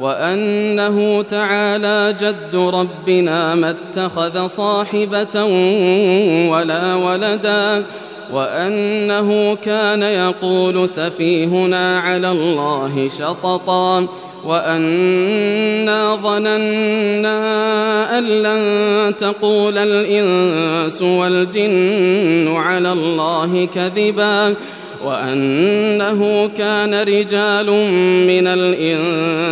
وأنه تعالى جد ربنا ما اتخذ صاحبة ولا ولدا وأنه كان يقول سفيهنا على الله شططا وأنا ظننا أن لن تقول الإنس والجن على الله كذبا وأنه كان رجال من الإنس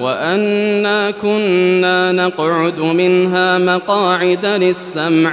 وأنا كنا نقعد منها مقاعد للسمع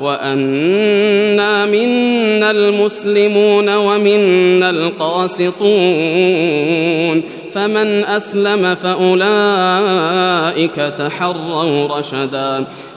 وأنا منا المسلمون ومنا القاسطون فمن أسلم فأولئك تحروا رشدا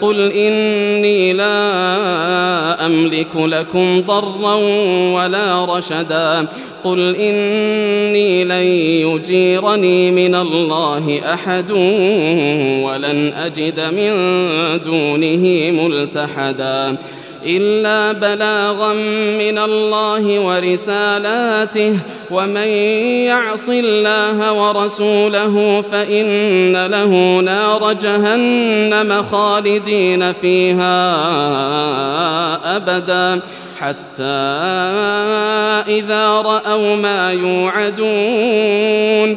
قل إني لا أملك لكم ضرا ولا رشدا. قل إني لن يجيرني من الله أحد ولن أجد من دونه ملتحدا. إلا بلاغا من الله ورسالاته ومن يعص الله ورسوله فإن له نار جهنم خالدين فيها أبدا. حتى إذا رأوا ما يوعدون